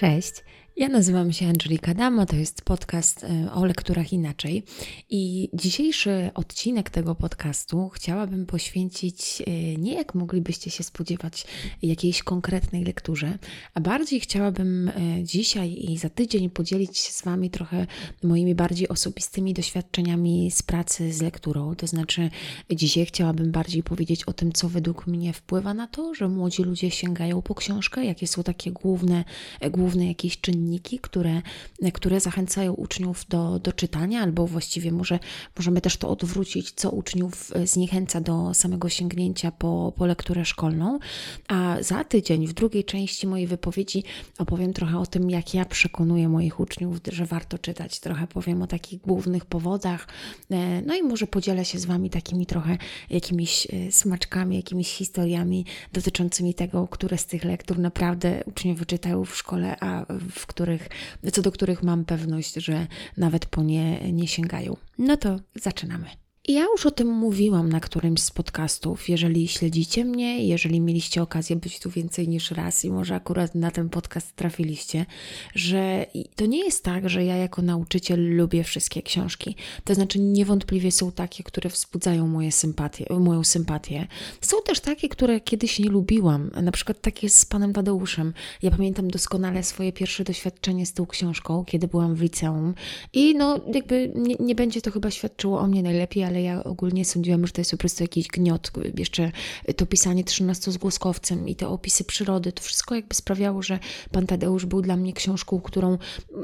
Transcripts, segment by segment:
Cześć. Ja nazywam się Angelika Damo, to jest podcast e, o lekturach inaczej. I dzisiejszy odcinek tego podcastu chciałabym poświęcić e, nie jak moglibyście się spodziewać jakiejś konkretnej lekturze, a bardziej chciałabym e, dzisiaj i za tydzień podzielić się z Wami trochę moimi bardziej osobistymi doświadczeniami z pracy z lekturą. To znaczy, dzisiaj chciałabym bardziej powiedzieć o tym, co według mnie wpływa na to, że młodzi ludzie sięgają po książkę, jakie są takie główne, główne jakieś czynniki czynniki, które, które zachęcają uczniów do, do czytania, albo właściwie może możemy też to odwrócić, co uczniów zniechęca do samego sięgnięcia po, po lekturę szkolną. A za tydzień, w drugiej części mojej wypowiedzi, opowiem trochę o tym, jak ja przekonuję moich uczniów, że warto czytać. Trochę powiem o takich głównych powodach, e, no i może podzielę się z Wami takimi trochę jakimiś e, smaczkami, jakimiś historiami dotyczącymi tego, które z tych lektur naprawdę uczniowie czytają w szkole, a w których, co do których mam pewność, że nawet po nie nie sięgają. No to zaczynamy. Ja już o tym mówiłam na którymś z podcastów. Jeżeli śledzicie mnie, jeżeli mieliście okazję być tu więcej niż raz i może akurat na ten podcast trafiliście, że to nie jest tak, że ja jako nauczyciel lubię wszystkie książki. To znaczy, niewątpliwie są takie, które wzbudzają moje sympatie, moją sympatię. Są też takie, które kiedyś nie lubiłam. Na przykład takie z panem Tadeuszem. Ja pamiętam doskonale swoje pierwsze doświadczenie z tą książką, kiedy byłam w liceum. I no, jakby nie, nie będzie to chyba świadczyło o mnie najlepiej, ale ja ogólnie sądziłam, że to jest po prostu jakiś gniot. Jeszcze to pisanie trzynastozgłoskowcem i te opisy przyrody, to wszystko jakby sprawiało, że Pan Tadeusz był dla mnie książką, którą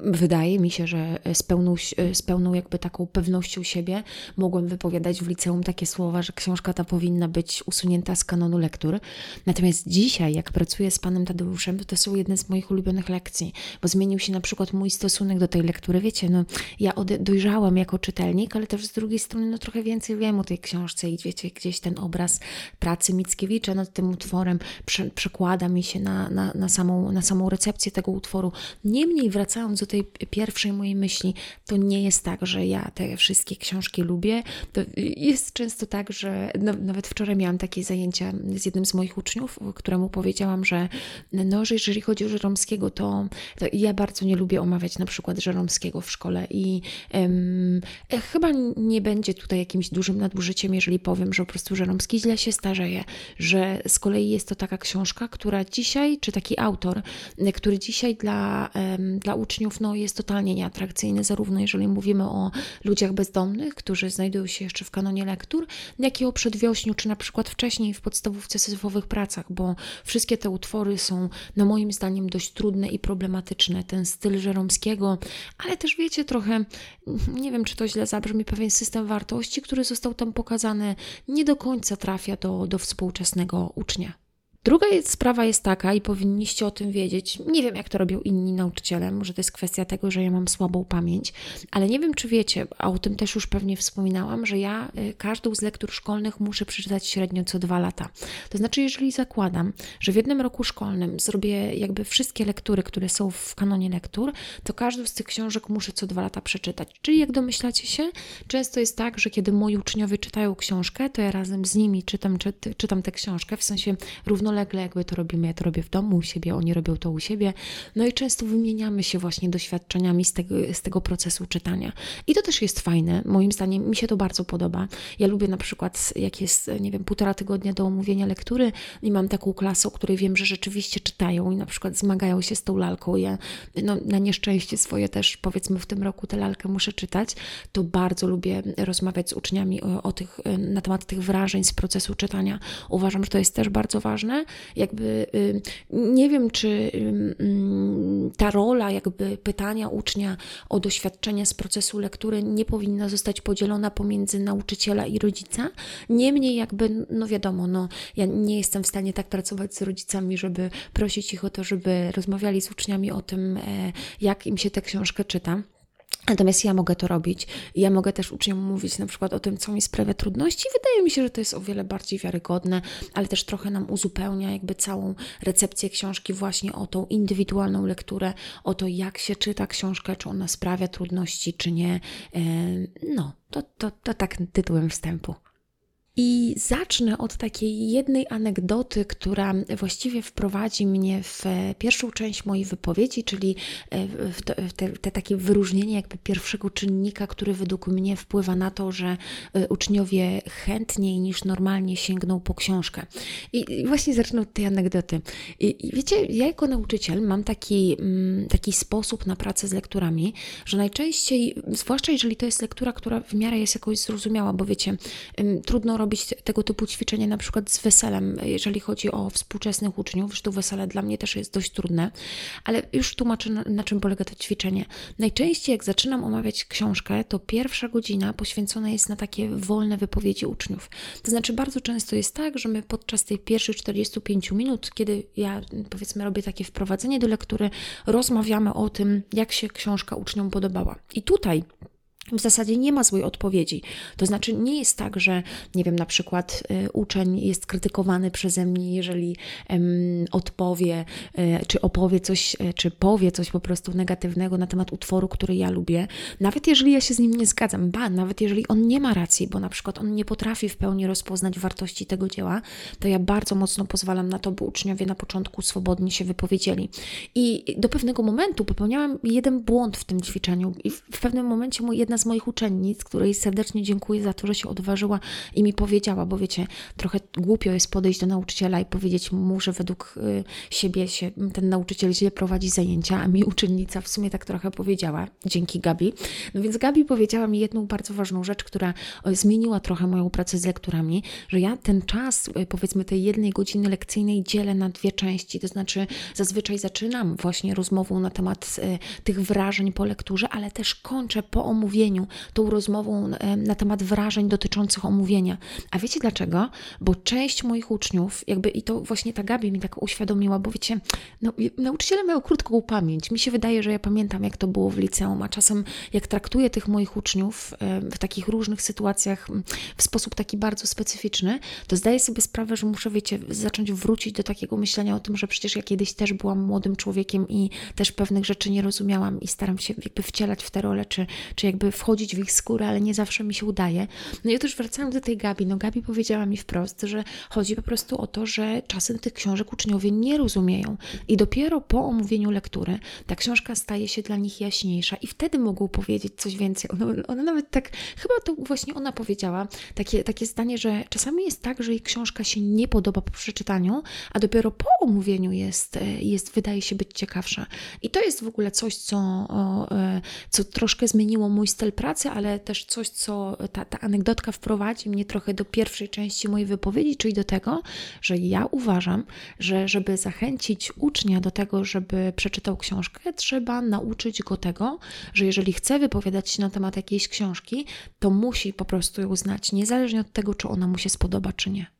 wydaje mi się, że z pełną, z pełną jakby taką pewnością siebie mogłem wypowiadać w liceum takie słowa, że książka ta powinna być usunięta z kanonu lektur. Natomiast dzisiaj, jak pracuję z Panem Tadeuszem, to to są jedne z moich ulubionych lekcji, bo zmienił się na przykład mój stosunek do tej lektury. Wiecie, no ja dojrzałam jako czytelnik, ale też z drugiej strony no trochę więcej wiem o tej książce i wiecie, gdzieś ten obraz pracy Mickiewicza nad tym utworem prze, przekłada mi się na, na, na, samą, na samą recepcję tego utworu. Niemniej wracając do tej pierwszej mojej myśli, to nie jest tak, że ja te wszystkie książki lubię. To jest często tak, że no, nawet wczoraj miałam takie zajęcia z jednym z moich uczniów, któremu powiedziałam, że no, że jeżeli chodzi o Żeromskiego, to, to ja bardzo nie lubię omawiać na przykład Żeromskiego w szkole i um, chyba nie będzie tutaj jakimś dużym nadużyciem, jeżeli powiem, że po prostu Żeromski źle się starzeje, że z kolei jest to taka książka, która dzisiaj, czy taki autor, który dzisiaj dla, dla uczniów no, jest totalnie nieatrakcyjny, zarówno jeżeli mówimy o ludziach bezdomnych, którzy znajdują się jeszcze w kanonie lektur, jak i o przedwiośniu, czy na przykład wcześniej w podstawówce syzyfowych pracach, bo wszystkie te utwory są, no moim zdaniem, dość trudne i problematyczne. Ten styl Żeromskiego, ale też wiecie, trochę, nie wiem, czy to źle zabrzmi, pewien system wartości, który został tam pokazany, nie do końca trafia do, do współczesnego ucznia. Druga sprawa jest taka, i powinniście o tym wiedzieć. Nie wiem, jak to robią inni nauczyciele, może to jest kwestia tego, że ja mam słabą pamięć, ale nie wiem, czy wiecie, a o tym też już pewnie wspominałam, że ja y, każdą z lektur szkolnych muszę przeczytać średnio co dwa lata. To znaczy, jeżeli zakładam, że w jednym roku szkolnym zrobię jakby wszystkie lektury, które są w kanonie lektur, to każdą z tych książek muszę co dwa lata przeczytać. Czyli jak domyślacie się, często jest tak, że kiedy moi uczniowie czytają książkę, to ja razem z nimi czytam, czy, czytam tę książkę, w sensie równolegle równolegle jakby to robimy, ja to robię w domu u siebie, oni robią to u siebie. No i często wymieniamy się właśnie doświadczeniami z tego, z tego procesu czytania. I to też jest fajne, moim zdaniem mi się to bardzo podoba. Ja lubię na przykład, jak jest, nie wiem, półtora tygodnia do omówienia lektury i mam taką klasę, o której wiem, że rzeczywiście czytają i na przykład zmagają się z tą lalką. Ja no, na nieszczęście swoje też, powiedzmy, w tym roku tę lalkę muszę czytać, to bardzo lubię rozmawiać z uczniami o, o tych, na temat tych wrażeń z procesu czytania. Uważam, że to jest też bardzo ważne jakby nie wiem, czy ta rola jakby pytania ucznia o doświadczenia z procesu lektury nie powinna zostać podzielona pomiędzy nauczyciela i rodzica. Niemniej jakby, no wiadomo, no, ja nie jestem w stanie tak pracować z rodzicami, żeby prosić ich o to, żeby rozmawiali z uczniami o tym, e, jak im się tę książkę czyta. Natomiast ja mogę to robić. Ja mogę też uczniom mówić na przykład o tym, co mi sprawia trudności. Wydaje mi się, że to jest o wiele bardziej wiarygodne, ale też trochę nam uzupełnia jakby całą recepcję książki właśnie o tą indywidualną lekturę, o to, jak się czyta książkę, czy ona sprawia trudności, czy nie. E, no, to, to, to tak tytułem wstępu. I zacznę od takiej jednej anegdoty, która właściwie wprowadzi mnie w pierwszą część mojej wypowiedzi, czyli w te, w te, te takie wyróżnienie jakby pierwszego czynnika, który według mnie wpływa na to, że uczniowie chętniej niż normalnie sięgną po książkę. I właśnie zacznę od tej anegdoty. I, wiecie, ja jako nauczyciel mam taki, mm, taki sposób na pracę z lekturami, że najczęściej, zwłaszcza jeżeli to jest lektura, która w miarę jest jakoś zrozumiała, bo wiecie, trudno robić tego typu ćwiczenia na przykład z weselem, jeżeli chodzi o współczesnych uczniów, zresztą wesele dla mnie też jest dość trudne, ale już tłumaczę na, na czym polega to ćwiczenie. Najczęściej jak zaczynam omawiać książkę, to pierwsza godzina poświęcona jest na takie wolne wypowiedzi uczniów. To znaczy bardzo często jest tak, że my podczas tej pierwszych 45 minut, kiedy ja powiedzmy robię takie wprowadzenie do lektury, rozmawiamy o tym, jak się książka uczniom podobała. I tutaj w zasadzie nie ma złej odpowiedzi. To znaczy, nie jest tak, że, nie wiem, na przykład y, uczeń jest krytykowany przeze mnie, jeżeli odpowie, y, czy opowie coś, y, czy powie coś po prostu negatywnego na temat utworu, który ja lubię, nawet jeżeli ja się z nim nie zgadzam, ba, nawet jeżeli on nie ma racji, bo na przykład on nie potrafi w pełni rozpoznać wartości tego dzieła, to ja bardzo mocno pozwalam na to, by uczniowie na początku swobodnie się wypowiedzieli. I do pewnego momentu popełniałam jeden błąd w tym ćwiczeniu, i w pewnym momencie mój jedna jedna z moich uczennic, której serdecznie dziękuję za to, że się odważyła i mi powiedziała, bo wiecie, trochę głupio jest podejść do nauczyciela i powiedzieć mu, że według y, siebie się ten nauczyciel źle prowadzi zajęcia, a mi uczennica w sumie tak trochę powiedziała, dzięki Gabi. No więc Gabi powiedziała mi jedną bardzo ważną rzecz, która zmieniła trochę moją pracę z lekturami, że ja ten czas, y, powiedzmy tej jednej godziny lekcyjnej dzielę na dwie części, to znaczy zazwyczaj zaczynam właśnie rozmową na temat y, tych wrażeń po lekturze, ale też kończę po omówieniu omówieniu, tą rozmową na temat wrażeń dotyczących omówienia. A wiecie dlaczego? Bo część moich uczniów, jakby i to właśnie ta Gabi mi tak uświadomiła, bo wiecie, no, nauczyciele mają krótką pamięć. Mi się wydaje, że ja pamiętam, jak to było w liceum, a czasem jak traktuję tych moich uczniów w takich różnych sytuacjach w sposób taki bardzo specyficzny, to zdaję sobie sprawę, że muszę, wiecie, zacząć wrócić do takiego myślenia o tym, że przecież ja kiedyś też byłam młodym człowiekiem i też pewnych rzeczy nie rozumiałam i staram się jakby wcielać w te role, czy, czy jakby wchodzić w ich skórę, ale nie zawsze mi się udaje. No i też wracając do tej Gabi, no Gabi powiedziała mi wprost, że chodzi po prostu o to, że czasem tych książek uczniowie nie rozumieją i dopiero po omówieniu lektury ta książka staje się dla nich jaśniejsza i wtedy mogą powiedzieć coś więcej. Ona, ona nawet tak, chyba to właśnie ona powiedziała, takie, takie zdanie, że czasami jest tak, że jej książka się nie podoba po przeczytaniu, a dopiero po omówieniu jest, jest wydaje się być ciekawsza. I to jest w ogóle coś, co, e, co troszkę zmieniło mój styl pracy, ale też coś, co ta, ta anegdotka wprowadzi mnie trochę do pierwszej części mojej wypowiedzi, czyli do tego, że ja uważam, że żeby zachęcić ucznia do tego, żeby przeczytał książkę, trzeba nauczyć go tego, że jeżeli chce wypowiadać się na temat jakiejś książki, to musi po prostu ją znać, niezależnie od tego, czy ona mu się spodoba, czy nie.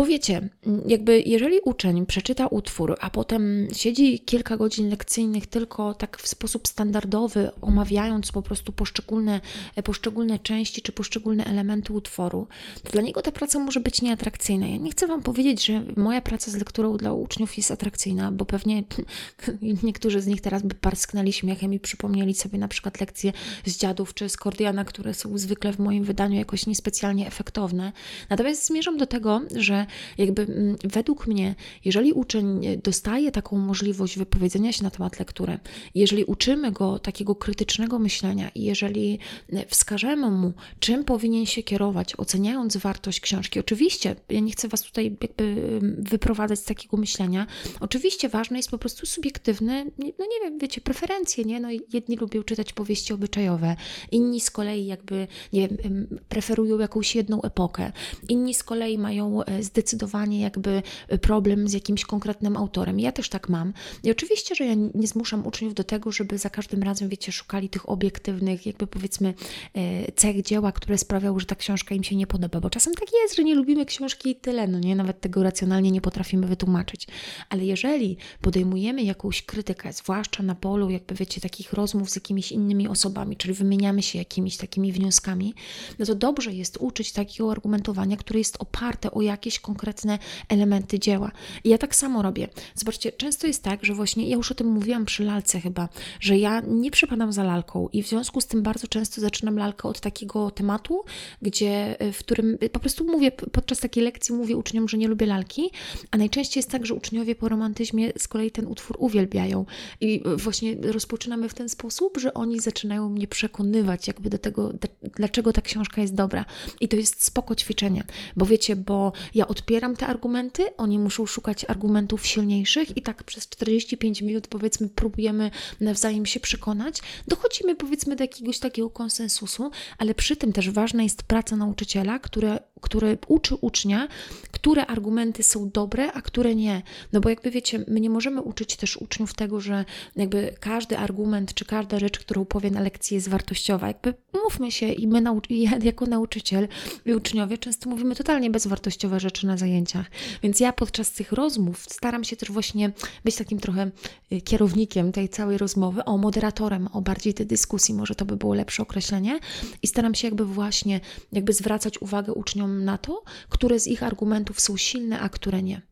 Bo wiecie, jakby jeżeli uczeń przeczyta utwór, a potem siedzi kilka godzin lekcyjnych tylko tak w sposób standardowy, omawiając po prostu poszczególne, poszczególne części czy poszczególne elementy utworu, to dla niego ta praca może być nieatrakcyjna. Ja nie chcę Wam powiedzieć, że moja praca z lekturą dla uczniów jest atrakcyjna, bo pewnie niektórzy z nich teraz by parsknęli śmiechem i przypomnieli sobie na przykład lekcje z dziadów czy z Kordiana, które są zwykle w moim wydaniu jakoś niespecjalnie efektowne. Natomiast zmierzam do tego, że jakby mm, według mnie, jeżeli uczeń dostaje taką możliwość wypowiedzenia się na temat lektury, jeżeli uczymy go takiego krytycznego myślenia i jeżeli e, wskażemy mu, czym powinien się kierować, oceniając wartość książki, oczywiście, ja nie chcę Was tutaj jakby wyprowadzać z takiego myślenia, oczywiście ważne jest po prostu subiektywne, no nie wiem, wiecie, preferencje, nie? No jedni lubią czytać powieści obyczajowe, inni z kolei jakby, nie wiem, preferują jakąś jedną epokę, inni z kolei mają e, zdecydowanie jakby problem z jakimś konkretnym autorem. Ja też tak mam. I oczywiście, że ja nie zmuszam uczniów do tego, żeby za każdym razem, wiecie, szukali tych obiektywnych, jakby powiedzmy, e, cech dzieła, które sprawiały, że ta książka im się nie podoba. Bo czasem tak jest, że nie lubimy książki i tyle, no nie, nawet tego racjonalnie nie potrafimy wytłumaczyć. Ale jeżeli podejmujemy jakąś krytykę, zwłaszcza na polu, jakby wiecie, takich rozmów z jakimiś innymi osobami, czyli wymieniamy się jakimiś takimi wnioskami, no to dobrze jest uczyć takiego argumentowania, które jest oparte o jakieś konkretne elementy dzieła. I ja tak samo robię. Zobaczcie, często jest tak, że właśnie, ja już o tym mówiłam przy lalce chyba, że ja nie przypadam za lalką i w związku z tym bardzo często zaczynam lalkę od takiego tematu, gdzie, w którym po prostu mówię, podczas takiej lekcji mówię uczniom, że nie lubię lalki, a najczęściej jest tak, że uczniowie po romantyzmie z kolei ten utwór uwielbiają i właśnie rozpoczynamy w ten sposób, że oni zaczynają mnie przekonywać jakby do tego, dlaczego ta książka jest dobra. I to jest spoko ćwiczenie, bo wiecie, bo ja odpieram te argumenty, oni muszą szukać argumentów silniejszych i tak przez 45 minut powiedzmy próbujemy nawzajem się przekonać, dochodzimy powiedzmy do jakiegoś takiego konsensusu, ale przy tym też ważna jest praca nauczyciela, które, który uczy ucznia, które argumenty są dobre, a które nie. No bo jakby wiecie, my nie możemy uczyć też uczniów tego, że jakby każdy argument czy każda rzecz, którą powie na lekcji jest wartościowa. Jakby mówmy się i my ja jako nauczyciel i uczniowie często mówimy totalnie bezwartościowe rzeczy na zajęciach. Więc ja podczas tych rozmów staram się też właśnie być takim trochę y, kierownikiem tej całej rozmowy, o moderatorem, o bardziej tej dyskusji, może to by było lepsze określenie. I staram się jakby właśnie jakby zwracać uwagę uczniom na to, które z ich argumentów są silne, a które nie.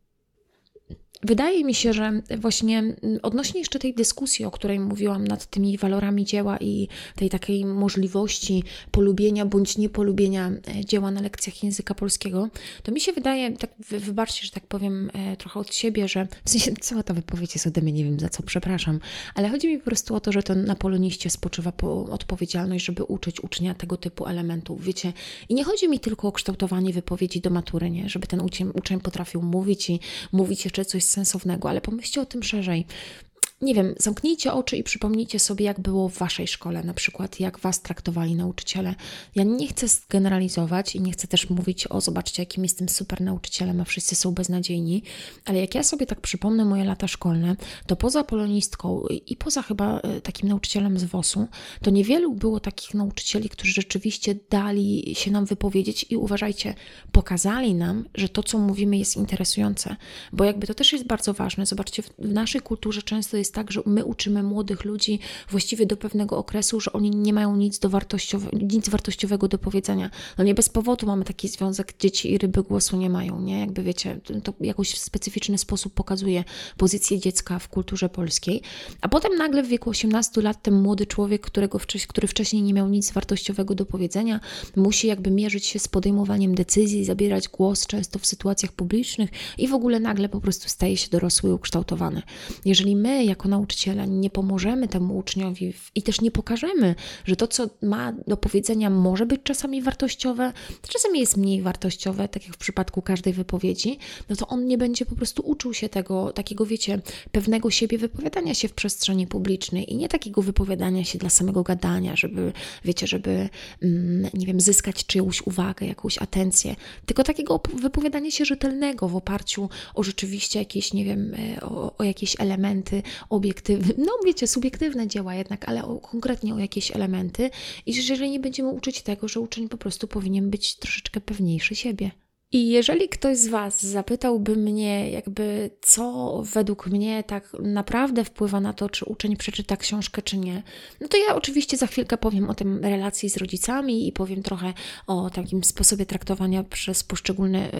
Wydaje mi się, że właśnie mm, odnośnie jeszcze tej dyskusji, o której mówiłam nad tymi walorami dzieła i tej takiej możliwości polubienia bądź niepolubienia e, dzieła na lekcjach języka polskiego, to mi się wydaje, tak wybaczcie, że tak powiem e, trochę od siebie, że w sensie cała ta wypowiedź jest ode mnie, nie wiem za co, przepraszam, ale chodzi mi po prostu o to, że to na poloniście spoczywa po odpowiedzialność, żeby uczyć ucznia tego typu elementów, wiecie. I nie chodzi mi tylko o kształtowanie wypowiedzi do matury, nie? Żeby ten uczeń, uczeń potrafił mówić i mówić jeszcze coś sensownego, ale pomyślcie o tym szerzej nie wiem, zamknijcie oczy i przypomnijcie sobie, jak było w waszej szkole, na przykład, jak was traktowali nauczyciele. Ja nie chcę generalizować i nie chcę też mówić, o zobaczcie, jakim jestem super nauczycielem, a wszyscy są beznadziejni, ale jak ja sobie tak przypomnę moje lata szkolne, to poza polonistką i poza chyba e, takim nauczycielem z WOS-u, to niewielu było takich nauczycieli, którzy rzeczywiście dali się nam wypowiedzieć i uważajcie, pokazali nam, że to, co mówimy, jest interesujące, bo jakby to też jest bardzo ważne. Zobaczcie, w naszej kulturze często jest jest tak, że my uczymy młodych ludzi właściwie do pewnego okresu, że oni nie mają nic, do wartościowe, nic wartościowego do powiedzenia. No nie bez powodu mamy taki związek, dzieci i ryby głosu nie mają, nie? Jakby wiecie, to jakoś w specyficzny sposób pokazuje pozycję dziecka w kulturze polskiej. A potem nagle w wieku 18 lat ten młody człowiek, którego który wcześniej nie miał nic wartościowego do powiedzenia, musi jakby mierzyć się z podejmowaniem decyzji, zabierać głos często w sytuacjach publicznych i w ogóle nagle po prostu staje się dorosły i ukształtowany. Jeżeli my, jak jako nauczyciele nie pomożemy temu uczniowi i też nie pokażemy, że to, co ma do powiedzenia, może być czasami wartościowe, czasami jest mniej wartościowe, tak jak w przypadku każdej wypowiedzi, no to on nie będzie po prostu uczył się tego, takiego, wiecie, pewnego siebie wypowiadania się w przestrzeni publicznej i nie takiego wypowiadania się dla samego gadania, żeby, wiecie, żeby, mm, nie wiem, zyskać czyjąś uwagę, jakąś atencję, tylko takiego wypowiadania się rzetelnego w oparciu o rzeczywiście jakieś, nie wiem, e, o, o jakieś elementy, obiektywne, no wiecie, subiektywne dzieła jednak, ale o, konkretnie o jakieś elementy i że jeżeli nie będziemy uczyć tego, że uczeń po prostu powinien być troszeczkę pewniejszy siebie. I jeżeli ktoś z Was zapytałby mnie, jakby co według mnie tak naprawdę wpływa na to, czy uczeń przeczyta książkę, czy nie, no to ja oczywiście za chwilkę powiem o tym relacji z rodzicami i powiem trochę o takim sposobie traktowania przez poszczególne,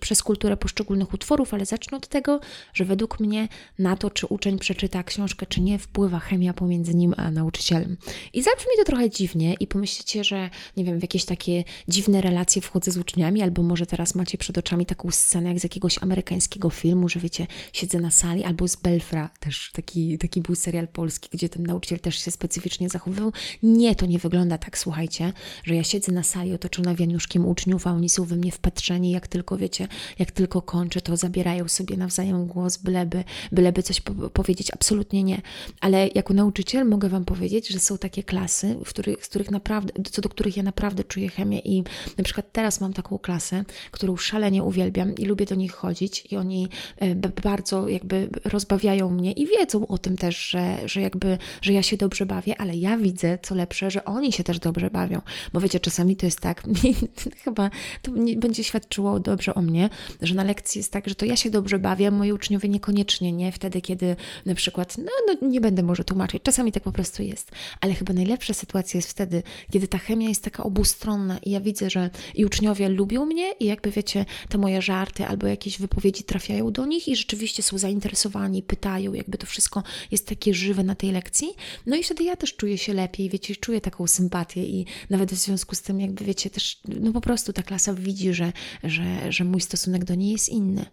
przez kulturę poszczególnych utworów, ale zacznę od tego, że według mnie na to, czy uczeń przeczyta książkę, czy nie, wpływa chemia pomiędzy nim a nauczycielem. I zabrzmi to trochę dziwnie i pomyślicie, że nie wiem, w jakieś takie dziwne relacje wchodzę z uczniami, albo może teraz teraz macie przed oczami taką scenę jak z jakiegoś amerykańskiego filmu, że wiecie, siedzę na sali, albo z Belfra, też taki, taki był serial polski, gdzie ten nauczyciel też się specyficznie zachowywał. Nie, to nie wygląda tak, słuchajcie, że ja siedzę na sali otoczona wianuszkiem uczniów, a oni są we mnie wpatrzeni, jak tylko wiecie, jak tylko kończę, to zabierają sobie nawzajem głos, byleby, byleby coś po powiedzieć. Absolutnie nie. Ale jako nauczyciel mogę Wam powiedzieć, że są takie klasy, w których, z których naprawdę, co do których ja naprawdę czuję chemię i na przykład teraz mam taką klasę, którą szalenie uwielbiam i lubię do nich chodzić i oni e, bardzo jakby rozbawiają mnie i wiedzą o tym też, że, że jakby, że ja się dobrze bawię, ale ja widzę, co lepsze, że oni się też dobrze bawią, bo wiecie, czasami to jest tak, chyba to będzie świadczyło dobrze o mnie, że na lekcji jest tak, że to ja się dobrze bawię, a moi uczniowie niekoniecznie, nie? Wtedy, kiedy na przykład, no, no nie będę może tłumaczyć, czasami tak po prostu jest, ale chyba najlepsza sytuacja jest wtedy, kiedy ta chemia jest taka obustronna i ja widzę, że i uczniowie lubią mnie i jakby wiecie, te moje żarty albo jakieś wypowiedzi trafiają do nich i rzeczywiście są zainteresowani, pytają, jakby to wszystko jest takie żywe na tej lekcji. No i wtedy ja też czuję się lepiej, wiecie, czuję taką sympatię i nawet w związku z tym, jakby wiecie, też no po prostu ta klasa widzi, że, że, że mój stosunek do niej jest inny.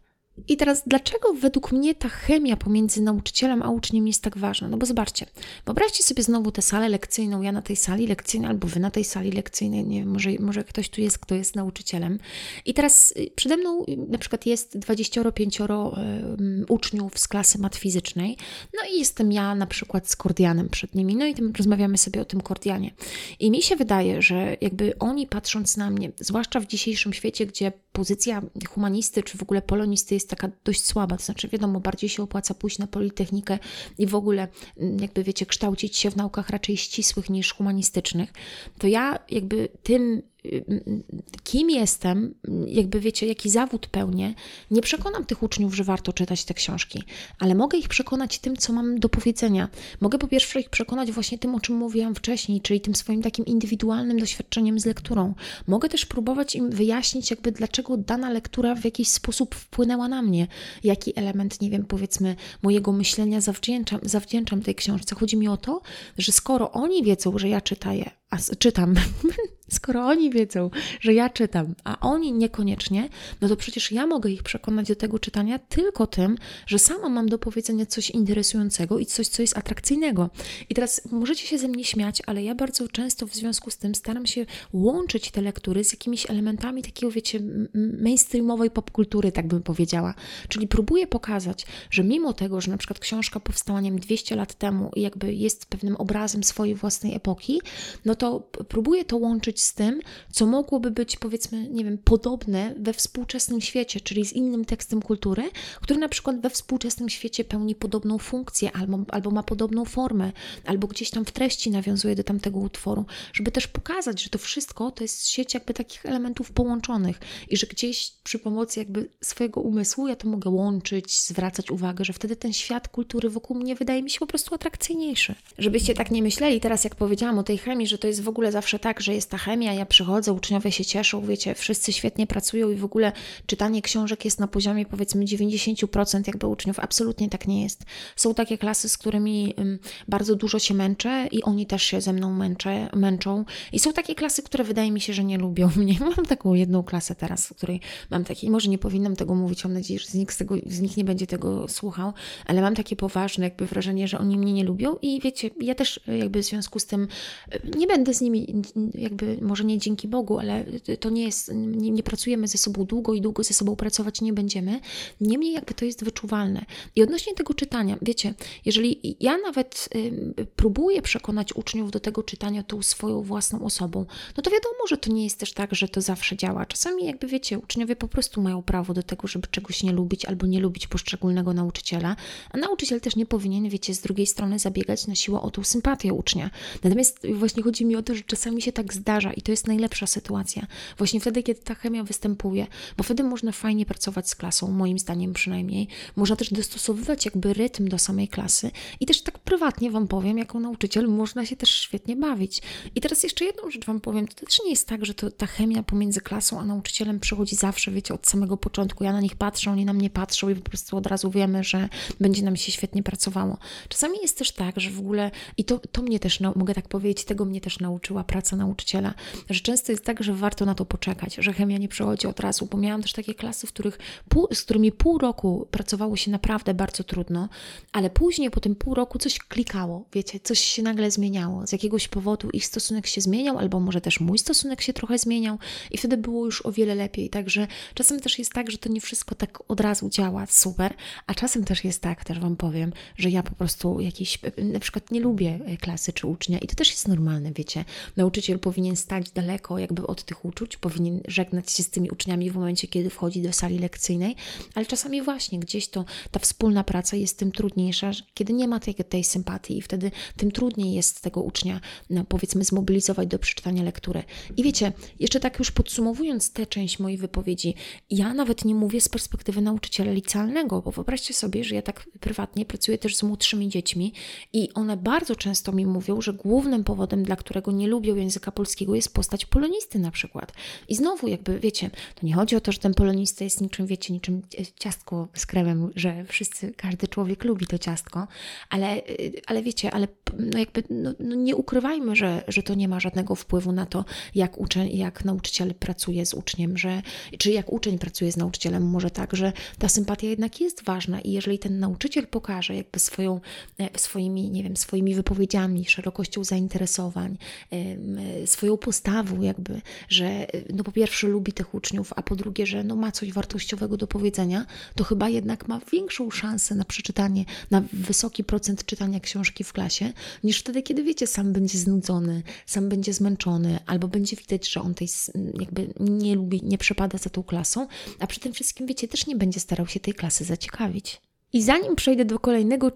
I teraz, dlaczego według mnie ta chemia pomiędzy nauczycielem a uczniem jest tak ważna? No bo zobaczcie, wyobraźcie sobie znowu tę salę lekcyjną, ja na tej sali lekcyjnej, albo wy na tej sali lekcyjnej, nie wiem, może, może ktoś tu jest, kto jest nauczycielem. I teraz y, przede mną y, na przykład jest 25 um, uczniów z klasy mat fizycznej, no i jestem ja na przykład z kordianem przed nimi, no i tym rozmawiamy sobie o tym kordianie. I mi się wydaje, że jakby oni patrząc na mnie, zwłaszcza w dzisiejszym świecie, gdzie pozycja humanisty czy w ogóle polonisty jest taka dość słaba. To znaczy, wiadomo, bardziej się opłaca pójść na politechnikę i w ogóle, mm, jakby wiecie, kształcić się w naukach raczej ścisłych niż humanistycznych. To ja jakby tym kim jestem, jakby wiecie, jaki zawód pełnię, nie przekonam tych uczniów, że warto czytać te książki, ale mogę ich przekonać tym, co mam do powiedzenia. Mogę po pierwsze ich przekonać właśnie tym, o czym mówiłam wcześniej, czyli tym swoim takim indywidualnym doświadczeniem z lekturą. Mogę też próbować im wyjaśnić, jakby dlaczego dana lektura w jakiś sposób wpłynęła na mnie, jaki element, nie wiem, powiedzmy, mojego myślenia zawdzięczam, zawdzięczam tej książce. Chodzi mi o to, że skoro oni wiedzą, że ja czytaję, a czytam, skoro oni wiedzą, że ja czytam, a oni niekoniecznie, no to przecież ja mogę ich przekonać do tego czytania tylko tym, że sama mam do powiedzenia coś interesującego i coś, co jest atrakcyjnego. I teraz możecie się ze mnie śmiać, ale ja bardzo często w związku z tym staram się łączyć te lektury z jakimiś elementami takiego, wiecie, mainstreamowej popkultury, tak bym powiedziała. Czyli próbuję pokazać, że mimo tego, że na przykład książka powstała, nie wiem, 200 lat temu i jakby jest pewnym obrazem swojej własnej epoki, no to próbuję to łączyć z tym, co mogłoby być, powiedzmy, nie wiem, podobne we współczesnym świecie, czyli z innym tekstem kultury, który na przykład we współczesnym świecie pełni podobną funkcję albo, albo ma podobną formę, albo gdzieś tam w treści nawiązuje do tamtego utworu, żeby też pokazać, że to wszystko to jest sieć jakby takich elementów połączonych i że gdzieś przy pomocy jakby swojego umysłu ja to mogę łączyć, zwracać uwagę, że wtedy ten świat kultury wokół mnie wydaje mi się po prostu atrakcyjniejszy. Żebyście tak nie myśleli teraz, jak powiedziałam o tej chemii, że to jest w ogóle zawsze tak, że jest ta chemia, ja przychodzę, uczniowie się cieszą, wiecie, wszyscy świetnie pracują i w ogóle czytanie książek jest na poziomie powiedzmy 90% jakby uczniów. Absolutnie tak nie jest. Są takie klasy, z którymi bardzo dużo się męczę i oni też się ze mną męczę, męczą. I są takie klasy, które wydaje mi się, że nie lubią mnie. Mam taką jedną klasę teraz, w której mam takie, może nie powinnam tego mówić, mam nadzieję, że nich, z, tego, z nich nie będzie tego słuchał, ale mam takie poważne jakby wrażenie, że oni mnie nie lubią i wiecie, ja też jakby w związku z tym nie będę z nimi jakby może nie dzięki Bogu, ale to nie jest, nie, nie, pracujemy ze sobą długo i długo ze sobą pracować nie będziemy. Niemniej jakby to jest wyczuwalne. I odnośnie tego czytania, wiecie, jeżeli ja nawet y, próbuję przekonać uczniów do tego czytania tą swoją własną osobą, no to wiadomo, że to nie jest też tak, że to zawsze działa. Czasami jakby wiecie, uczniowie po prostu mają prawo do tego, żeby czegoś nie lubić albo nie lubić poszczególnego nauczyciela, a nauczyciel też nie powinien, wiecie, z drugiej strony zabiegać na siłę o tą sympatię ucznia. Natomiast właśnie chodzi mi o to, że czasami się tak zdarza i to jest najlepsza sytuacja. Właśnie wtedy, kiedy ta chemia występuje, bo wtedy można fajnie pracować z klasą, moim zdaniem przynajmniej. Można też dostosowywać jakby rytm do samej klasy i też tak prywatnie Wam powiem, jako nauczyciel można się też świetnie bawić. I teraz jeszcze jedną rzecz Wam powiem, to też nie jest tak, że to, ta chemia pomiędzy klasą a nauczycielem przychodzi zawsze, wiecie, od samego początku. Ja na nich patrzę, oni na mnie patrzą i po prostu od razu wiemy, że będzie nam się świetnie pracowało. Czasami jest też tak, że w ogóle, i to, to mnie też, no, mogę tak powiedzieć, tego mnie też nauczyła praca nauczyciela, że często jest tak, że warto na to poczekać, że chemia nie przychodzi od razu, bo miałam też takie klasy, w których pół, z którymi pół roku pracowało się naprawdę bardzo trudno, ale później po tym pół roku coś klikało, wiecie, coś się nagle zmieniało. Z jakiegoś powodu ich stosunek się zmieniał, albo może też mój stosunek się trochę zmieniał i wtedy było już o wiele lepiej. Także czasem też jest tak, że to nie wszystko tak od razu działa super, a czasem też jest tak, też Wam powiem, że ja po prostu jakiś, na przykład nie lubię klasy czy ucznia i to też jest normalne, wiecie. Nauczyciel powinien stać daleko jakby od tych uczuć, powinien żegnać się z tymi uczniami w momencie, kiedy wchodzi do sali lekcyjnej, ale czasami właśnie gdzieś to ta wspólna praca jest tym trudniejsza, kiedy nie ma tej, tej sympatii i wtedy tym trudniej jest tego ucznia, no, powiedzmy, zmobilizować do przeczytania lektury. I wiecie, jeszcze tak już podsumowując tę część mojej wypowiedzi, ja nawet nie mówię z perspektywy nauczyciela licealnego, bo wyobraźcie sobie, że ja tak prywatnie pracuję też z młodszymi dziećmi i one bardzo często mi mówią, że głównym powodem, dla którego którego nie lubią języka polskiego, jest postać polonisty na przykład. I znowu jakby, wiecie, to nie chodzi o to, że ten polonista jest niczym, wiecie, niczym ciastko z kremem, że wszyscy, każdy człowiek lubi to ciastko, ale, ale wiecie, ale no jakby no, no nie ukrywajmy, że, że to nie ma żadnego wpływu na to, jak, uczeń, jak nauczyciel pracuje z uczniem, że, czy jak uczeń pracuje z nauczycielem, może tak, że ta sympatia jednak jest ważna i jeżeli ten nauczyciel pokaże jakby swoją, e, swoimi, nie wiem, swoimi wypowiedziami, szerokością zainteresowań, swoją postawą jakby, że no po pierwsze lubi tych uczniów, a po drugie, że no ma coś wartościowego do powiedzenia, to chyba jednak ma większą szansę na przeczytanie, na wysoki procent czytania książki w klasie, niż wtedy, kiedy wiecie, sam będzie znudzony, sam będzie zmęczony, albo będzie widać, że on tej jakby nie lubi, nie przepada za tą klasą, a przy tym wszystkim, wiecie, też nie będzie starał się tej klasy zaciekawić. I zanim przejdę do kolejnego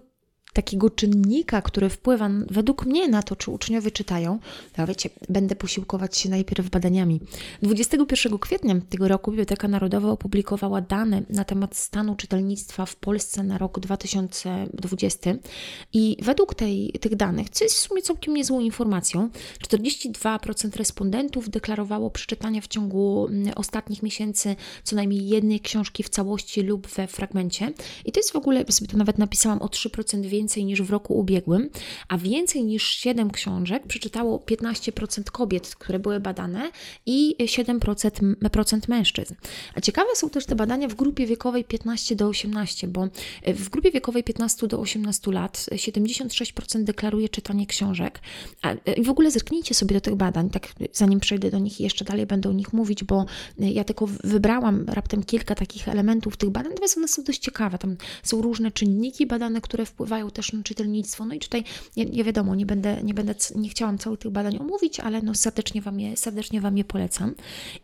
takiego czynnika, który wpływa według mnie na to, czy uczniowie czytają, to wiecie, będę posiłkować się najpierw badaniami. 21 kwietnia tego roku Biblioteka Narodowa opublikowała dane na temat stanu czytelnictwa w Polsce na rok 2020 i według tej, tych danych, co jest w sumie całkiem niezłą informacją, 42% respondentów deklarowało przeczytanie w ciągu mm, ostatnich miesięcy co najmniej jednej książki w całości lub we fragmencie. I to jest w ogóle, sobie to nawet napisałam, o 3% więcej więcej niż w roku ubiegłym, a więcej niż 7 książek przeczytało 15% kobiet, które były badane i 7% mężczyzn. A ciekawe są też te badania w grupie wiekowej 15 do 18, bo w grupie wiekowej 15 do 18 lat 76% deklaruje czytanie książek. I w ogóle zerknijcie sobie do tych badań, tak zanim przejdę do nich i jeszcze dalej będę o nich mówić, bo ja tylko wybrałam raptem kilka takich elementów tych badań, natomiast one są dość ciekawe. Tam są różne czynniki badane, które wpływają też na czytelnictwo. No i tutaj nie, nie wiadomo, nie będę, nie będę, nie chciałam całych tych badań omówić, ale no serdecznie wam, je, serdecznie wam je polecam.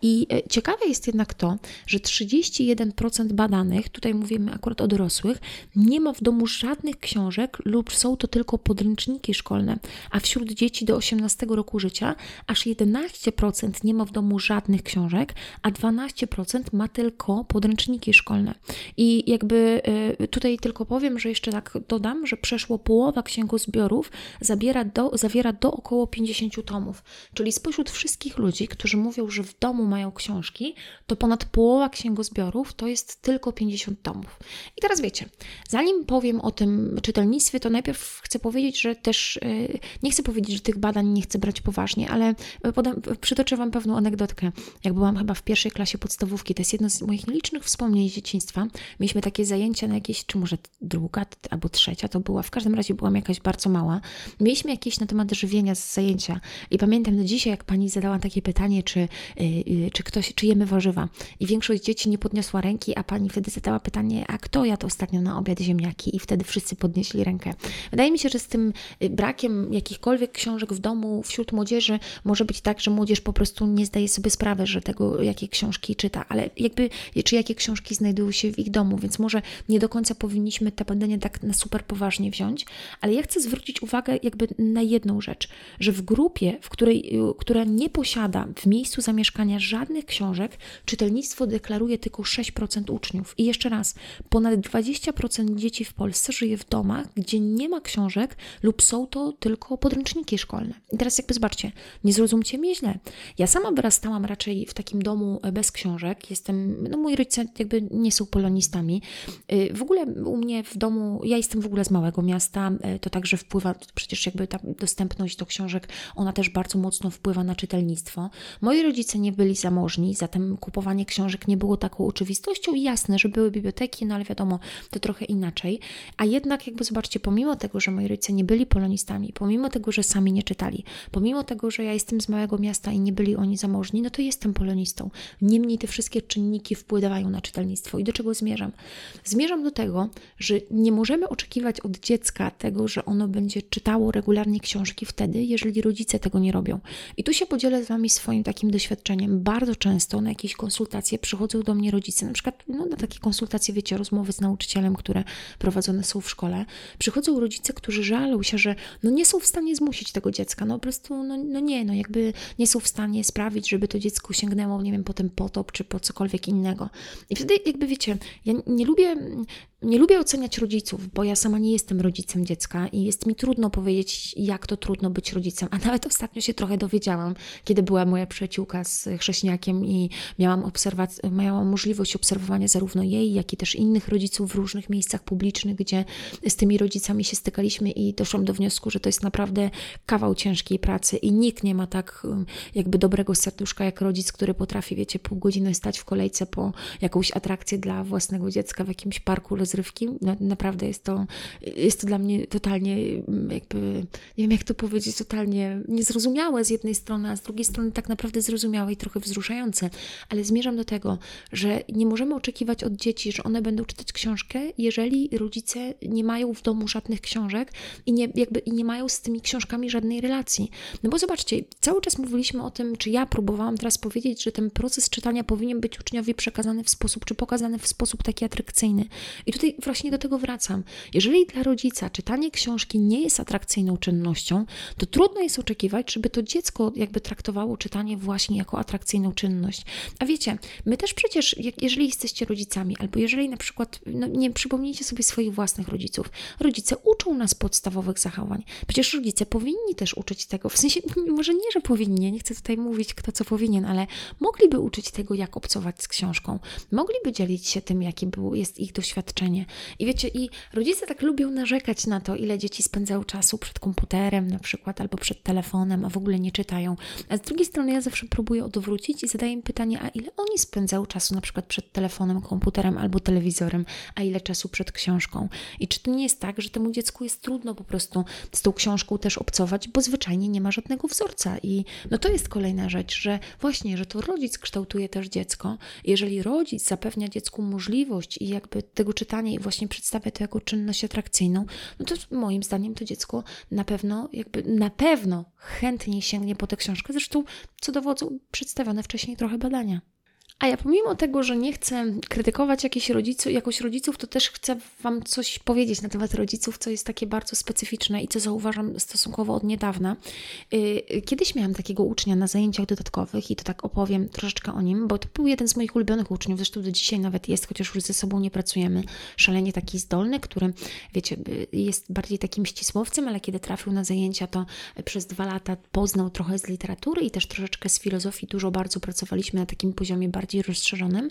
I e, ciekawe jest jednak to, że 31% badanych, tutaj mówimy akurat o dorosłych, nie ma w domu żadnych książek lub są to tylko podręczniki szkolne, a wśród dzieci do 18 roku życia aż 11% nie ma w domu żadnych książek, a 12% ma tylko podręczniki szkolne. I jakby e, tutaj tylko powiem, że jeszcze tak dodam, że przeszło połowa księgozbiorów zabiera do, zawiera do około 50 tomów. Czyli spośród wszystkich ludzi, którzy mówią, że w domu mają książki, to ponad połowa księgozbiorów to jest tylko 50 tomów. I teraz wiecie, zanim powiem o tym czytelnictwie, to najpierw chcę powiedzieć, że też yy, nie chcę powiedzieć, że tych badań nie chcę brać poważnie, ale podam, przytoczę Wam pewną anegdotkę. Jak byłam chyba w pierwszej klasie podstawówki, to jest jedno z moich nielicznych wspomnień z dzieciństwa. Mieliśmy takie zajęcia na jakieś, czy może druga albo trzecia, to była w każdym razie byłam jakaś bardzo mała. Mieliśmy jakieś na temat żywienia z zajęcia i pamiętam do dzisiaj, jak pani zadała takie pytanie, czy, yy, czy ktoś, czy jemy warzywa. I większość dzieci nie podniosła ręki, a pani wtedy zadała pytanie, a kto jadł ostatnio na obiad ziemniaki? I wtedy wszyscy podnieśli rękę. Wydaje mi się, że z tym y, brakiem jakichkolwiek książek w domu wśród młodzieży może być tak, że młodzież po prostu nie zdaje sobie sprawy, że tego, jakie książki czyta, ale jakby, czy jakie książki znajdują się w ich domu, więc może nie do końca powinniśmy te badania tak na super poważnie wziąć, ale ja chcę zwrócić uwagę jakby na jedną rzecz, że w grupie, w której, która nie posiada w miejscu zamieszkania żadnych książek, czytelnictwo deklaruje tylko 6% uczniów. I jeszcze raz, ponad 20% dzieci w Polsce żyje w domach, gdzie nie ma książek lub są to tylko podręczniki szkolne. I teraz jakby zobaczcie, nie zrozumcie mnie źle. Ja sama wyrastałam raczej w takim domu bez książek. Jestem, no moi rodzice jakby nie są polonistami. Y, w ogóle u mnie w domu, ja jestem w ogóle z małego miasta, e, to także wpływa, przecież jakby ta dostępność do książek, ona też bardzo mocno wpływa na czytelnictwo. Moi rodzice nie byli zamożni, zatem kupowanie książek nie było taką oczywistością i jasne, że były biblioteki, no ale wiadomo, to trochę inaczej. A jednak jakby zobaczcie, pomimo tego, że moi rodzice nie byli polonistami, pomimo tego, że sami nie czytali, pomimo tego, że ja jestem z małego miasta i nie byli oni zamożni, no to jestem polonistą. Niemniej te wszystkie czynniki wpływają na czytelnictwo. I do czego zmierzam? Zmierzam do tego, że nie możemy oczekiwać od dziecka tego, że ono będzie czytało regularnie książki wtedy, jeżeli rodzice tego nie robią. I tu się podzielę z Wami swoim takim doświadczeniem. Bardzo często na jakieś konsultacje przychodzą do mnie rodzice, na przykład no, na takie konsultacje, wiecie, rozmowy z nauczycielem, które prowadzone są w szkole. Przychodzą rodzice, którzy żalą się, że no nie są w stanie zmusić tego dziecka, no po prostu no, no nie, no jakby nie są w stanie sprawić, żeby to dziecko sięgnęło, nie wiem, potem potop czy po cokolwiek innego. I wtedy jakby wiecie, ja nie lubię nie lubię oceniać rodziców, bo ja sama nie jestem rodzicem dziecka i jest mi trudno powiedzieć, jak to trudno być rodzicem. A nawet ostatnio się trochę dowiedziałam, kiedy była moja przyjaciółka z chrześniakiem i miałam, obserwac- miałam możliwość obserwowania zarówno jej, jak i też innych rodziców w różnych miejscach publicznych, gdzie z tymi rodzicami się stykaliśmy i doszłam do wniosku, że to jest naprawdę kawał ciężkiej pracy i nikt nie ma tak um, jakby dobrego serduszka jak rodzic, który potrafi, wiecie, pół godziny stać w kolejce po jakąś atrakcję dla własnego dziecka w jakimś parku rozrywki. Naprawdę jest to, jest to dla mnie totalnie mm, jakby, nie wiem jak to powiedzieć, totalnie niezrozumiałe z jednej strony, a z drugiej strony tak naprawdę zrozumiałe i trochę wzruszające. Ale zmierzam do tego, że nie możemy oczekiwać od dzieci, że one będą czytać książkę, jeżeli rodzice nie mają w domu żadnych książek i nie, jakby, i nie mają z tymi książkami żadnej relacji. No bo zobaczcie, cały czas mówiliśmy o tym, czy ja próbowałam teraz powiedzieć, że ten proces czytania powinien być uczniowi przekazany w sposób, czy pokazany w sposób taki atrakcyjny. I tutaj właśnie do tego wracam. Jeżeli dla rodzica czytanie książki nie jest atrakcyjną czynnością, to trudno jest oczekiwać, żeby to dziecko jakby traktowało czytanie właśnie jako atrakcyjną czynność. A wiecie, my też przecież, jeżeli jesteście rodzicami, albo jeżeli na przykład, no nie przypomnijcie sobie swoich własnych rodziców, rodzice uczą nas podstawowych zachowań. Przecież rodzice powinni też uczyć tego, w sensie, może nie, że powinni, nie chcę tutaj mówić kto co powinien, ale mogliby uczyć tego, jak obcować z książką. Mogliby dzielić się tym, jakie jest ich doświadczenie. I wiecie, i rodzice tak lubią narzekać na to, ile dzieci spędzają czasu przed komputerem na przykład, albo przed telefonem, a w ogóle nie czytają. A z drugiej strony ja zawsze próbuję odwrócić i zadaję im pytanie, a ile oni spędzają czasu na przykład przed telefonem, komputerem albo telewizorem, a ile czasu przed książką. I czy to nie jest tak, że temu dziecku jest trudno po prostu z tą książką też obcować, bo zwyczajnie nie ma żadnego wzorca. I no to jest kolejna rzecz, że właśnie, że to rodzic kształtuje też dziecko. Jeżeli rodzic zapewnia dziecku możliwość i jakby tego czytania i właśnie przedstawia to jako czynność atrakcyjną, no to moim zdaniem to dziecko na pewno, jakby na pewno chętnie sięgnie po tę książkę. Zresztą, co dowodzą przedstawione wcześniej trochę badania. A ja pomimo tego, że nie chcę krytykować jakichś rodziców, jakoś rodziców, to też chcę Wam coś powiedzieć na temat rodziców, co jest takie bardzo specyficzne i co zauważam stosunkowo od niedawna. Y, kiedyś miałam takiego ucznia na zajęciach dodatkowych i to tak opowiem troszeczkę o nim, bo to był jeden z moich ulubionych uczniów, zresztą do dzisiaj nawet jest, chociaż już ze sobą nie pracujemy. Szalenie taki zdolny, który, wiecie, jest bardziej takim ścisłowcem, ale kiedy trafił na zajęcia, to przez dwa lata poznał trochę z literatury i też troszeczkę z filozofii. Dużo bardzo pracowaliśmy na takim poziomie bardziej bardziej rozszerzonym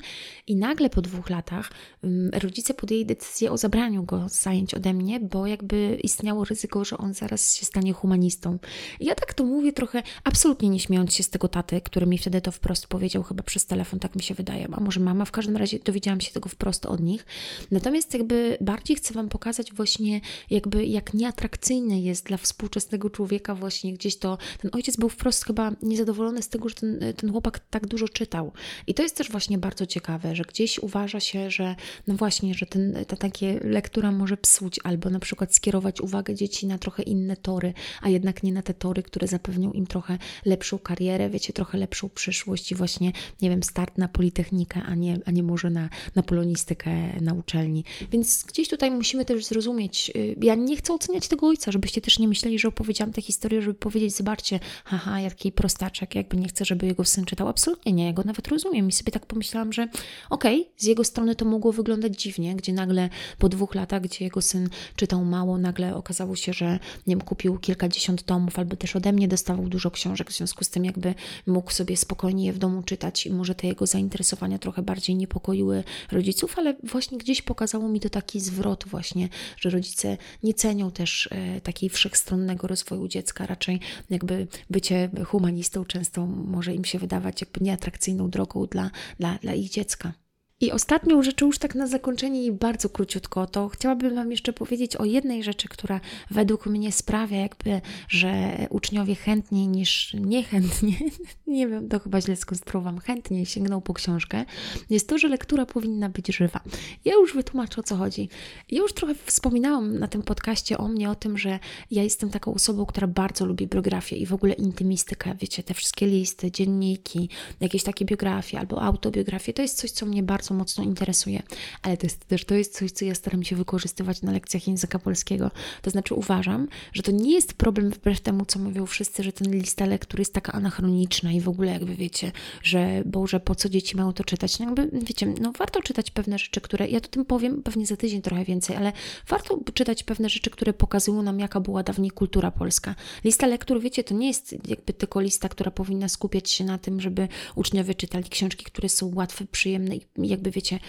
i nagle po dwóch latach um, rodzice podjęli decyzję o zabraniu go z zajęć ode mnie, bo jakby istniało ryzyko, że on zaraz się stanie humanistą. I ja tak to mówię trochę absolutnie nie śmiejąc się z tego taty, który mi wtedy to wprost powiedział chyba przez telefon, tak mi się wydaje, a może mama, w każdym razie dowiedziałam się tego wprost od nich. Natomiast jakby bardziej chcę Wam pokazać właśnie jakby jak nieatrakcyjny jest dla współczesnego człowieka właśnie gdzieś to, ten ojciec był wprost chyba niezadowolony z tego, że ten, ten chłopak tak dużo czytał. I to jest też właśnie bardzo ciekawe, że gdzieś uważa się, że no właśnie, że ten, ta takie lektura może psuć albo na przykład skierować uwagę dzieci na trochę inne tory, a jednak nie na te tory, które zapewnią im trochę lepszą karierę, wiecie, trochę lepszą przyszłość i właśnie, nie wiem, start na politechnikę, a nie, a nie może na, na polonistykę na uczelni. Więc gdzieś tutaj musimy też zrozumieć, y, ja nie chcę oceniać tego ojca, żebyście też nie myśleli, że opowiedziałam tę historię, żeby powiedzieć, zobaczcie, haha, jaki prostaczek, jakby nie chcę, żeby jego syn czytał. Absolutnie nie, ja go nawet rozumiem i sobie tak pomyślałam, że okej, okay, z jego strony to mogło wyglądać dziwnie, gdzie nagle po dwóch latach, gdzie jego syn czytał mało, nagle okazało się, że nie wiem, kupił kilkadziesiąt tomów, albo też ode mnie dostawał dużo książek, w związku z tym jakby mógł sobie spokojnie je w domu czytać i może te jego zainteresowania trochę bardziej niepokoiły rodziców, ale właśnie gdzieś pokazało mi to taki zwrot właśnie, że rodzice nie cenią też e, takiej wszechstronnego rozwoju dziecka, raczej jakby bycie humanistą często może im się wydawać jakby nieatrakcyjną drogą dla, dla, dla ich dziecka. I ostatnią rzeczą, już tak na zakończenie i bardzo króciutko, to chciałabym Wam jeszcze powiedzieć o jednej rzeczy, która według mnie sprawia, jakby, że uczniowie chętniej niż niechętnie, nie wiem, to chyba źle skonstruowałam, chętniej sięgną po książkę, jest to, że lektura powinna być żywa. Ja już wytłumaczę o co chodzi. Ja już trochę wspominałam na tym podcaście o mnie, o tym, że ja jestem taką osobą, która bardzo lubi biografię i w ogóle intymistykę. Wiecie, te wszystkie listy, dzienniki, jakieś takie biografie albo autobiografie, to jest coś, co mnie bardzo bardzo mocno interesuje. Ale to jest też to jest coś, co ja staram się wykorzystywać na lekcjach języka polskiego. To znaczy uważam, że to nie jest problem wbrew temu, co mówią wszyscy, że ten lista lektur jest taka anachroniczna i w ogóle jakby wiecie, że Boże, po co dzieci mają to czytać? No jakby, wiecie, no warto czytać pewne rzeczy, które, ja to tym powiem pewnie za tydzień trochę więcej, ale warto czytać pewne rzeczy, które pokazują nam, jaka była dawniej kultura polska. Lista lektur, wiecie, to nie jest jakby tylko lista, która powinna skupiać się na tym, żeby uczniowie czytali książki, które są łatwe, przyjemne i jakby wiecie,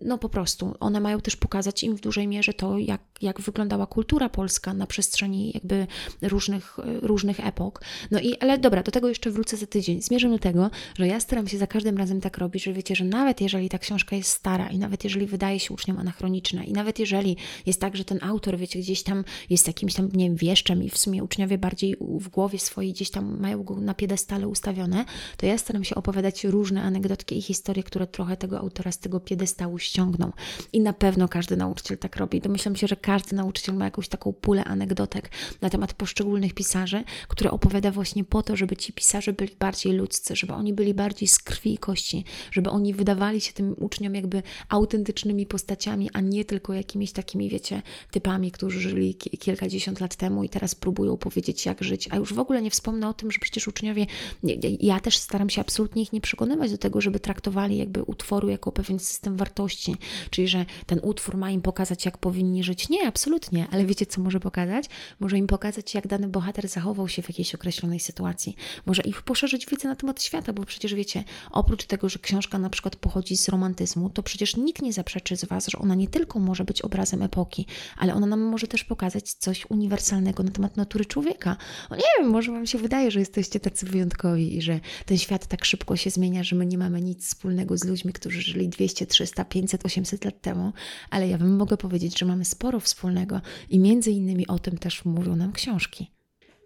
no po prostu, one mają też pokazać im w dużej mierze to, jak, jak wyglądała kultura polska na przestrzeni jakby różnych, różnych epok. No i, ale dobra, do tego jeszcze wrócę za tydzień. Zmierzam do tego, że ja staram się za każdym razem tak robić, że wiecie, że nawet jeżeli ta książka jest stara i nawet jeżeli wydaje się uczniom anachroniczna i nawet jeżeli jest tak, że ten autor, wiecie, gdzieś tam jest jakimś tam, nie wiem, wieszczem i w sumie uczniowie bardziej w głowie swojej gdzieś tam mają go na piedestale ustawione, to ja staram się opowiadać różne anegdotki i historie, które trochę tego autora z tego piedestału ściągną. I na pewno każdy nauczyciel tak robi. Domyślam się, że każdy nauczyciel ma jakąś taką pulę anegdotek na temat poszczególnych pisarzy, które opowiada właśnie po to, żeby ci pisarze byli bardziej ludzcy, żeby oni byli bardziej z krwi i kości, żeby oni wydawali się tym uczniom jakby autentycznymi postaciami, a nie tylko jakimiś takimi, wiecie, typami, którzy żyli kilkadziesiąt lat temu i teraz próbują powiedzieć, jak żyć. A już w ogóle nie wspomnę o tym, że przecież uczniowie, ja też staram się absolutnie ich nie przekonywać do tego, żeby traktowali jakby utworu jako pewien system wartości, czyli że ten utwór ma im pokazać, jak powinni żyć. Nie, absolutnie, ale wiecie, co może pokazać? Może im pokazać, jak dany bohater zachował się w jakiejś określonej sytuacji. Może ich poszerzyć wiedzę na temat świata, bo przecież wiecie, oprócz tego, że książka na przykład pochodzi z romantyzmu, to przecież nikt nie zaprzeczy z Was, że ona nie tylko może być obrazem epoki, ale ona nam może też pokazać coś uniwersalnego na temat natury człowieka. O nie wiem, może Wam się wydaje, że jesteście tacy wyjątkowi i że ten świat tak szybko się zmienia, że my nie mamy nic wspólnego z ludźmi, którzy żyli 200, 300, 500, 800 lat temu, ale ja Wam mogę powiedzieć, że mamy sporo wspólnego i między innymi o tym też mówią nam książki.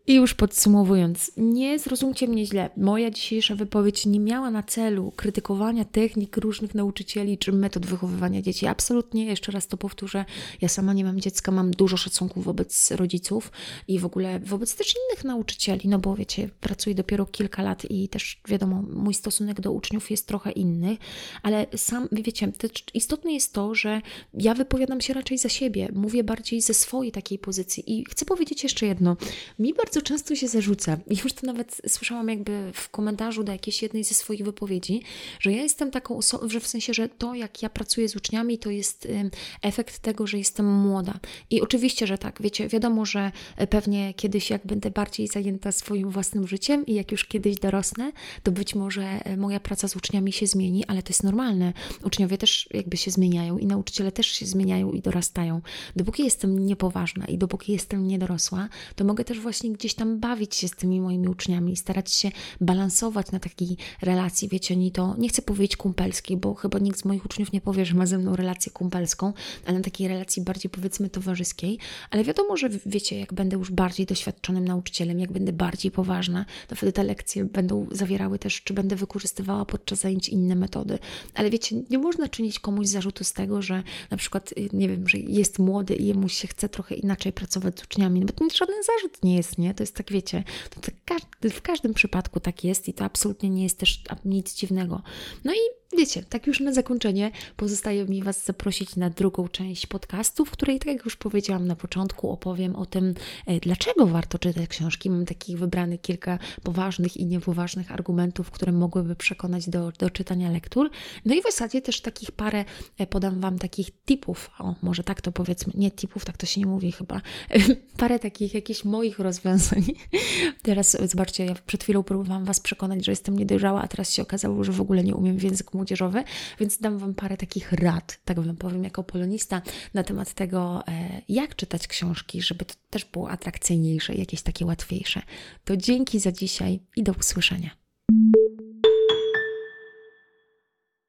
I już podsumowując, nie zrozumcie mnie źle. Moja dzisiejsza wypowiedź nie miała na celu krytykowania technik różnych nauczycieli czy metod wychowywania dzieci. Absolutnie, jeszcze raz to powtórzę. Ja sama nie mam dziecka, mam dużo szacunku wobec rodziców i w ogóle wobec też innych nauczycieli, no bo wiecie, pracuję dopiero kilka lat i też wiadomo, mój stosunek do uczniów jest trochę inny, ale sam, wiecie, istotne jest to, że ja wypowiadam się raczej za siebie, mówię bardziej ze swojej takiej pozycji i chcę powiedzieć jeszcze jedno. Mi bardzo bardzo często się zarzuca, już to nawet słyszałam jakby w komentarzu do jakiejś jednej ze swoich wypowiedzi, że ja jestem taką osobą, że w sensie, że to jak ja pracuję z uczniami, to jest efekt tego, że jestem młoda. I oczywiście, że tak, wiecie, wiadomo, że pewnie kiedyś jak będę bardziej zajęta swoim własnym życiem i jak już kiedyś dorosnę, to być może e, moja praca z uczniami się zmieni, ale to jest normalne. Uczniowie też jakby się zmieniają i nauczyciele też się zmieniają i dorastają. Dopóki jestem niepoważna i dopóki jestem niedorosła, to mogę też właśnie gdzieś tam bawić się z tymi moimi uczniami, starać się balansować na takiej relacji, wiecie, ni to, nie chcę powiedzieć kumpelskiej, bo chyba nikt z moich uczniów nie powie, że ma ze mną relację kumpelską, ale na takiej relacji bardziej powiedzmy towarzyskiej, ale wiadomo, że wiecie, jak będę już bardziej doświadczonym nauczycielem, jak będę bardziej poważna, to wtedy te lekcje będą zawierały też, czy będę wykorzystywała podczas zajęć inne metody, ale wiecie, nie można czynić komuś zarzutu z tego, że na przykład, y, nie wiem, że jest młody i jemu się chce trochę inaczej pracować z uczniami, no bo to żaden zarzut nie jest, nie? To jest tak, wiecie, to tak w każdym przypadku tak jest i to absolutnie nie jest też nic dziwnego. No i Wiecie, tak już na zakończenie pozostaje mi Was zaprosić na drugą część podcastu, w której, tak jak już powiedziałam na początku, opowiem o tym, e, dlaczego warto czytać książki. Mam takich wybranych kilka poważnych i niepoważnych argumentów, które mogłyby przekonać do, do czytania lektur. No i w zasadzie też takich parę, e, podam Wam takich tipów, o może tak to powiedzmy, nie tipów, tak to się nie mówi chyba, parę takich jakichś moich rozwiązań. Teraz zobaczcie, ja przed chwilą próbowałam Was przekonać, że jestem niedojrzała, a teraz się okazało, że w ogóle nie umiem w języku młodzieżowy, więc dam Wam parę takich rad, tak Wam powiem, jako polonista, na temat tego, e, jak czytać książki, żeby to też było atrakcyjniejsze, jakieś takie łatwiejsze. To dzięki za dzisiaj i do usłyszenia.